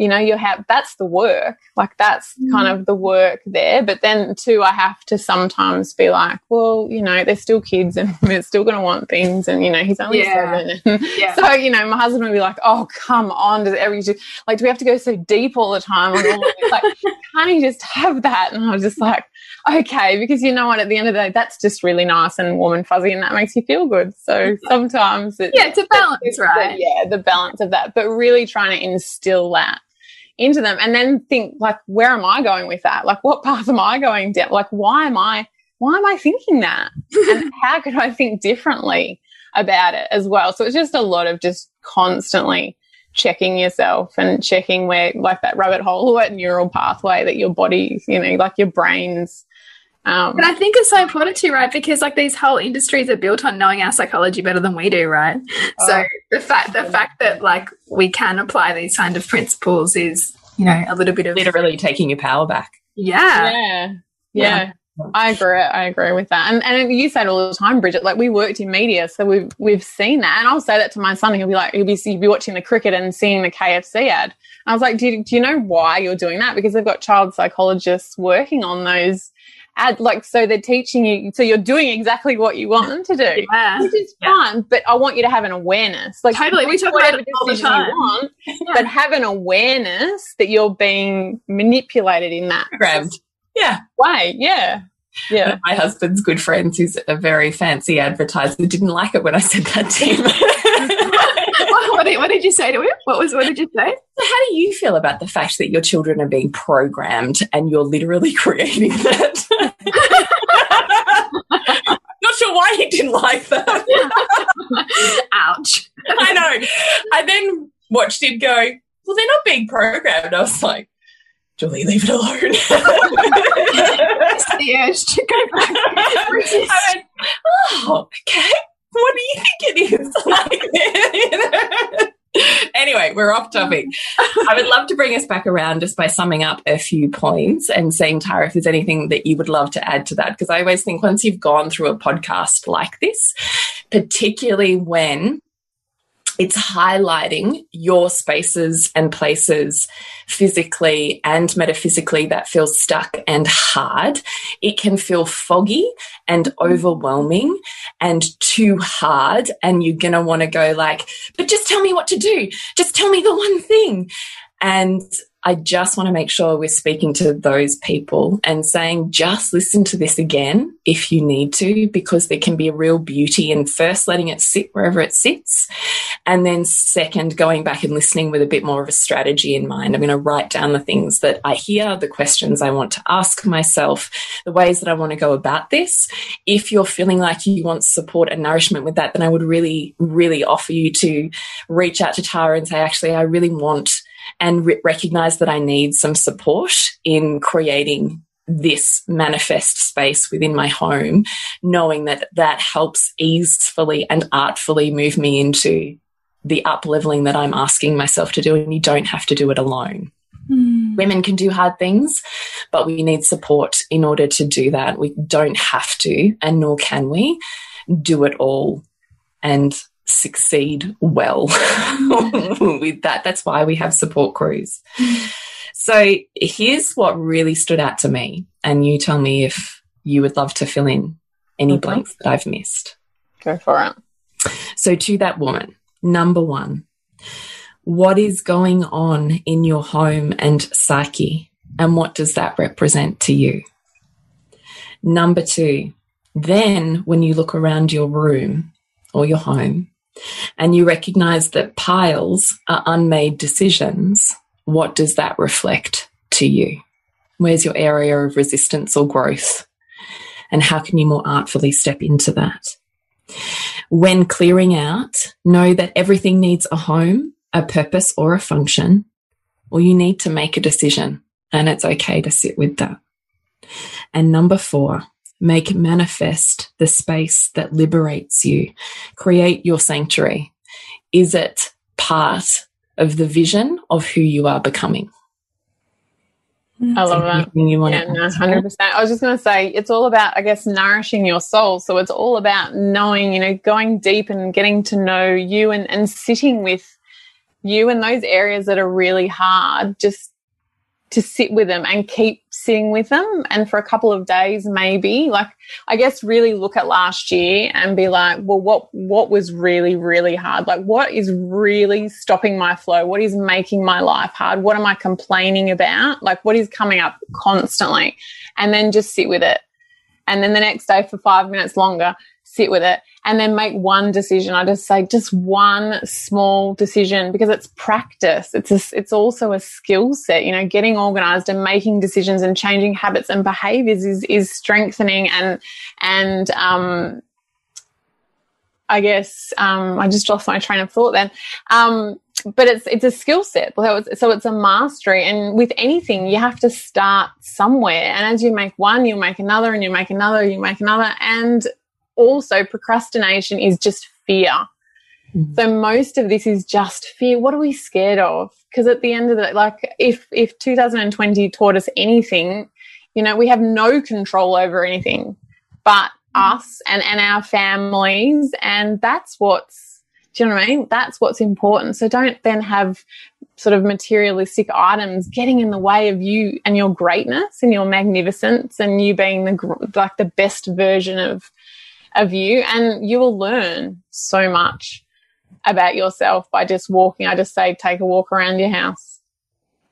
you know you have that's the work like that's mm. kind of the work there but then too i have to sometimes be like well you know they're still kids and <laughs> they're still going to want things and you know he's only yeah. seven <laughs> yeah. so you know my husband would be like oh come on does every like do we have to go so deep all the time like <laughs> can't you just have that and i was just like okay because you know what at the end of the day that's just really nice and warm and fuzzy and that makes you feel good. So sometimes it's, yeah it's a balance it's, right? yeah the balance of that but really trying to instill that into them and then think like where am i going with that? Like what path am i going down? Like why am i why am i thinking that? And <laughs> how could i think differently about it as well? So it's just a lot of just constantly checking yourself and checking where like that rabbit hole or that neural pathway that your body you know like your brain's um, but I think it's so important too, right? Because like these whole industries are built on knowing our psychology better than we do, right? Oh, so the fact the fact that like we can apply these kind of principles is, you know, a little bit of literally taking your power back. Yeah. Yeah. Yeah. yeah. I agree. I agree with that. And and you say it all the time, Bridget. Like we worked in media, so we've we've seen that. And I'll say that to my son. He'll be like, he'll be he'll be watching the cricket and seeing the KFC ad. And I was like, do you, do you know why you're doing that? Because they've got child psychologists working on those add like so they're teaching you so you're doing exactly what you want them to do. Yeah. which is yeah. fun but i want you to have an awareness. Like totally. We talk about it all the time. want, <laughs> yeah. but have an awareness that you're being manipulated in that grabbed. Yeah. way. Yeah. Yeah. My husband's good friends who's a very fancy advertiser didn't like it when i said that to him <laughs> what, did, what, did, you say to him? What was what did you say? So how do you feel about the fact that your children are being programmed and you're literally <laughs> creating that? <laughs> Not sure why he didn't like that. <laughs> Ouch. I know. I then watched him go, Well, they're not being programmed. I was like, Julie, leave it alone. it's the urge to go back. I went, Oh, okay. What do you think it is? like, anyway, we're off topic. <laughs> I would love to bring us back around just by summing up a few points and saying, Tara, if there's anything that you would love to add to that. Because I always think once you've gone through a podcast like this, particularly when it's highlighting your spaces and places physically and metaphysically that feel stuck and hard. It can feel foggy and overwhelming and too hard. And you're going to want to go like, but just tell me what to do. Just tell me the one thing. And I just want to make sure we're speaking to those people and saying, just listen to this again if you need to, because there can be a real beauty in first letting it sit wherever it sits. And then second, going back and listening with a bit more of a strategy in mind. I'm going to write down the things that I hear, the questions I want to ask myself, the ways that I want to go about this. If you're feeling like you want support and nourishment with that, then I would really, really offer you to reach out to Tara and say, actually, I really want and re recognize that I need some support in creating this manifest space within my home, knowing that that helps easefully and artfully move me into the up leveling that I'm asking myself to do. And you don't have to do it alone. Mm. Women can do hard things, but we need support in order to do that. We don't have to, and nor can we do it all. And succeed well <laughs> with that. That's why we have support crews. So here's what really stood out to me, and you tell me if you would love to fill in any okay. blanks that I've missed. Go for it. So, to that woman, number one, what is going on in your home and psyche, and what does that represent to you? Number two, then when you look around your room or your home, and you recognize that piles are unmade decisions, what does that reflect to you? Where's your area of resistance or growth? And how can you more artfully step into that? When clearing out, know that everything needs a home, a purpose, or a function, or you need to make a decision, and it's okay to sit with that. And number four, make manifest the space that liberates you. Create your sanctuary. Is it part of the vision of who you are becoming? Mm. I love that. Yeah, no, 100%. I was just going to say, it's all about, I guess, nourishing your soul. So it's all about knowing, you know, going deep and getting to know you and, and sitting with you in those areas that are really hard. Just to sit with them and keep sitting with them. And for a couple of days maybe like i guess really look at last year and be like well what what was really really hard? Like what is really stopping my flow? What is making my life hard? What am i complaining about? Like what is coming up constantly? And then just sit with it. And then the next day for 5 minutes longer sit with it and then make one decision. I just say just one small decision because it's practice. It's a, it's also a skill set. You know, getting organized and making decisions and changing habits and behaviors is is strengthening and and um, I guess um, I just lost my train of thought then. Um, but it's it's a skill set. So it's, so it's a mastery. And with anything, you have to start somewhere. And as you make one, you make another, and you make another, you make another, and also procrastination is just fear. Mm-hmm. So most of this is just fear. What are we scared of? Because at the end of the like if if 2020 taught us anything, you know, we have no control over anything but mm-hmm. us and, and our families. And that's what's do you know what I mean? That's what's important. So don't then have sort of materialistic items getting in the way of you and your greatness and your magnificence and you being the like the best version of of you and you will learn so much about yourself by just walking. I just say take a walk around your house.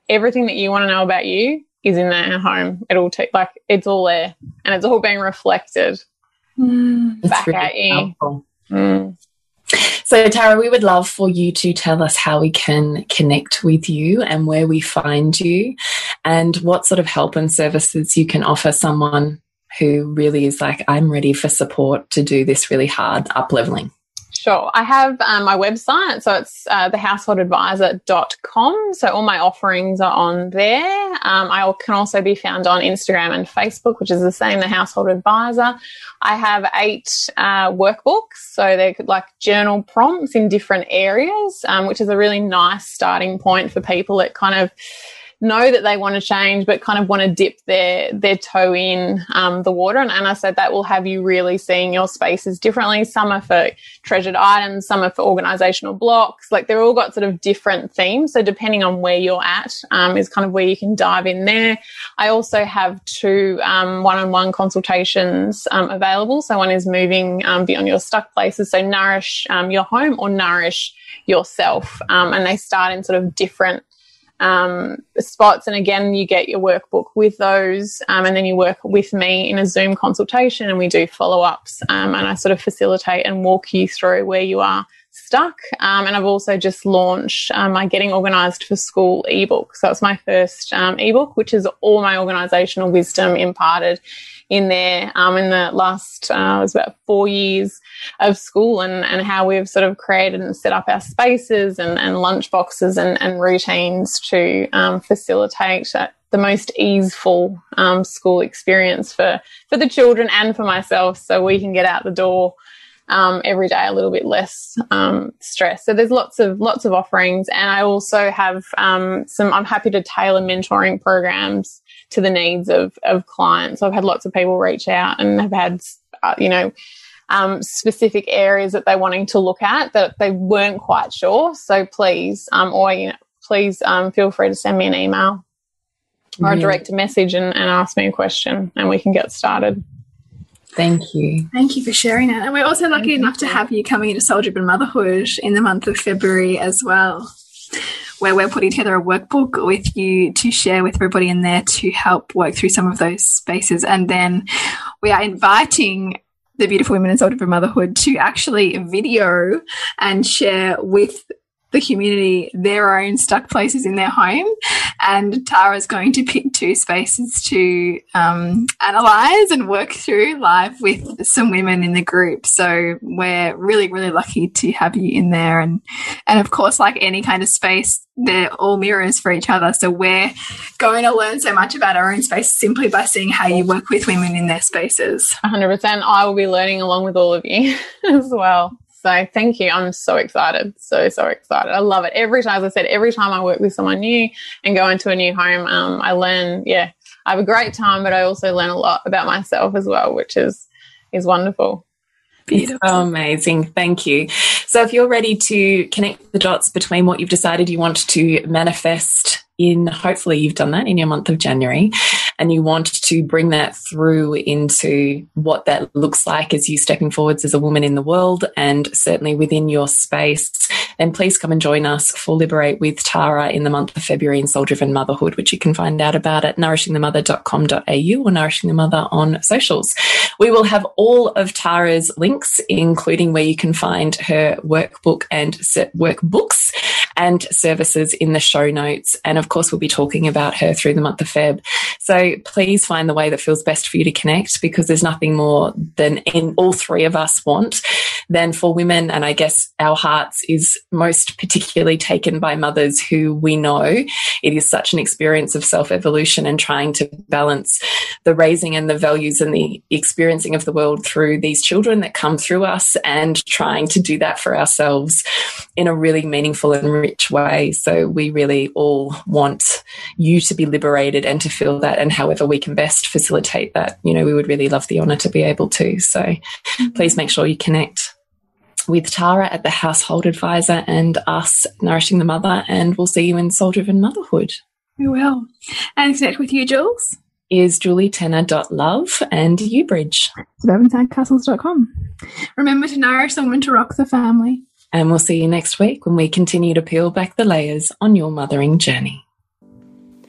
Everything that you want to know about you is in there at home. It'll take like it's all there and it's all being reflected mm, back really at you. Mm. So, Tara, we would love for you to tell us how we can connect with you and where we find you, and what sort of help and services you can offer someone who really is like, I'm ready for support to do this really hard up leveling? Sure. I have um, my website. So it's uh, thehouseholdadvisor.com. So all my offerings are on there. Um, I can also be found on Instagram and Facebook, which is the same, The Household Advisor. I have eight uh, workbooks. So they're like journal prompts in different areas, um, which is a really nice starting point for people that kind of know that they want to change, but kind of want to dip their their toe in um, the water. And, and I said that will have you really seeing your spaces differently. Some are for treasured items, some are for organizational blocks. Like they're all got sort of different themes. So depending on where you're at, um, is kind of where you can dive in there. I also have two um, one-on-one consultations um, available. So one is moving um, beyond your stuck places. So nourish um, your home or nourish yourself. and they start in sort of different um, spots. And again, you get your workbook with those, um, and then you work with me in a Zoom consultation, and we do follow ups. Um, and I sort of facilitate and walk you through where you are stuck. Um, and I've also just launched um, my Getting Organised for School ebook. So it's my first um, ebook, which is all my organisational wisdom imparted in there um, in the last uh, was about four years of school and, and how we've sort of created and set up our spaces and, and lunch boxes and, and routines to um, facilitate the most easeful um, school experience for, for the children and for myself so we can get out the door um, every day a little bit less um, stress. So there's lots of lots of offerings, and I also have um, some. I'm happy to tailor mentoring programs to the needs of of clients. I've had lots of people reach out and have had uh, you know. Um, specific areas that they're wanting to look at that they weren't quite sure. So please, um, or you know, please um, feel free to send me an email or a direct message and, and ask me a question, and we can get started. Thank you. Thank you for sharing that. And we're also lucky Thank enough you. to have you coming into Soul Driven Motherhood in the month of February as well, where we're putting together a workbook with you to share with everybody in there to help work through some of those spaces. And then we are inviting the beautiful women in Soul Driven Motherhood to actually video and share with the community their own stuck places in their home. And Tara's going to pick two spaces to um, analyze and work through live with some women in the group. So we're really, really lucky to have you in there. And, and of course, like any kind of space, they're all mirrors for each other. So we're going to learn so much about our own space simply by seeing how you work with women in their spaces. 100%. I will be learning along with all of you <laughs> as well. So thank you. I'm so excited. So, so excited. I love it. Every time, as I said, every time I work with someone new and go into a new home, um, I learn, yeah, I have a great time, but I also learn a lot about myself as well, which is, is wonderful. Beautiful. So amazing. Thank you. So if you're ready to connect the dots between what you've decided you want to manifest in, hopefully you've done that in your month of January, and you want to bring that through into what that looks like as you stepping forwards as a woman in the world and certainly within your space, then please come and join us for Liberate with Tara in the month of February in Soul Driven Motherhood, which you can find out about at nourishingthemother.com.au or Nourishing the Mother on socials. We will have all of Tara's links, including where you can find her workbook and workbooks and services in the show notes. And of course, we'll be talking about her through the month of Feb. So please find the way that feels best for you to connect because there's nothing more than in all three of us want than for women. And I guess our hearts is most particularly taken by mothers who we know it is such an experience of self evolution and trying to balance the raising and the values and the experiencing of the world through these children that come through us and trying to do that for ourselves in a really meaningful and rich way. So we really all want you to be liberated and to feel that. And however we can best facilitate that, you know, we would really love the honor to be able to. So mm -hmm. please make sure you connect with Tara at the Household Advisor and us, Nourishing the Mother. And we'll see you in Soul Driven Motherhood. We will. And connect with you, Jules. Is julietenner.love and ubridge. Suburbansandcastles.com. Remember to nourish someone to rock the family. And we'll see you next week when we continue to peel back the layers on your mothering journey.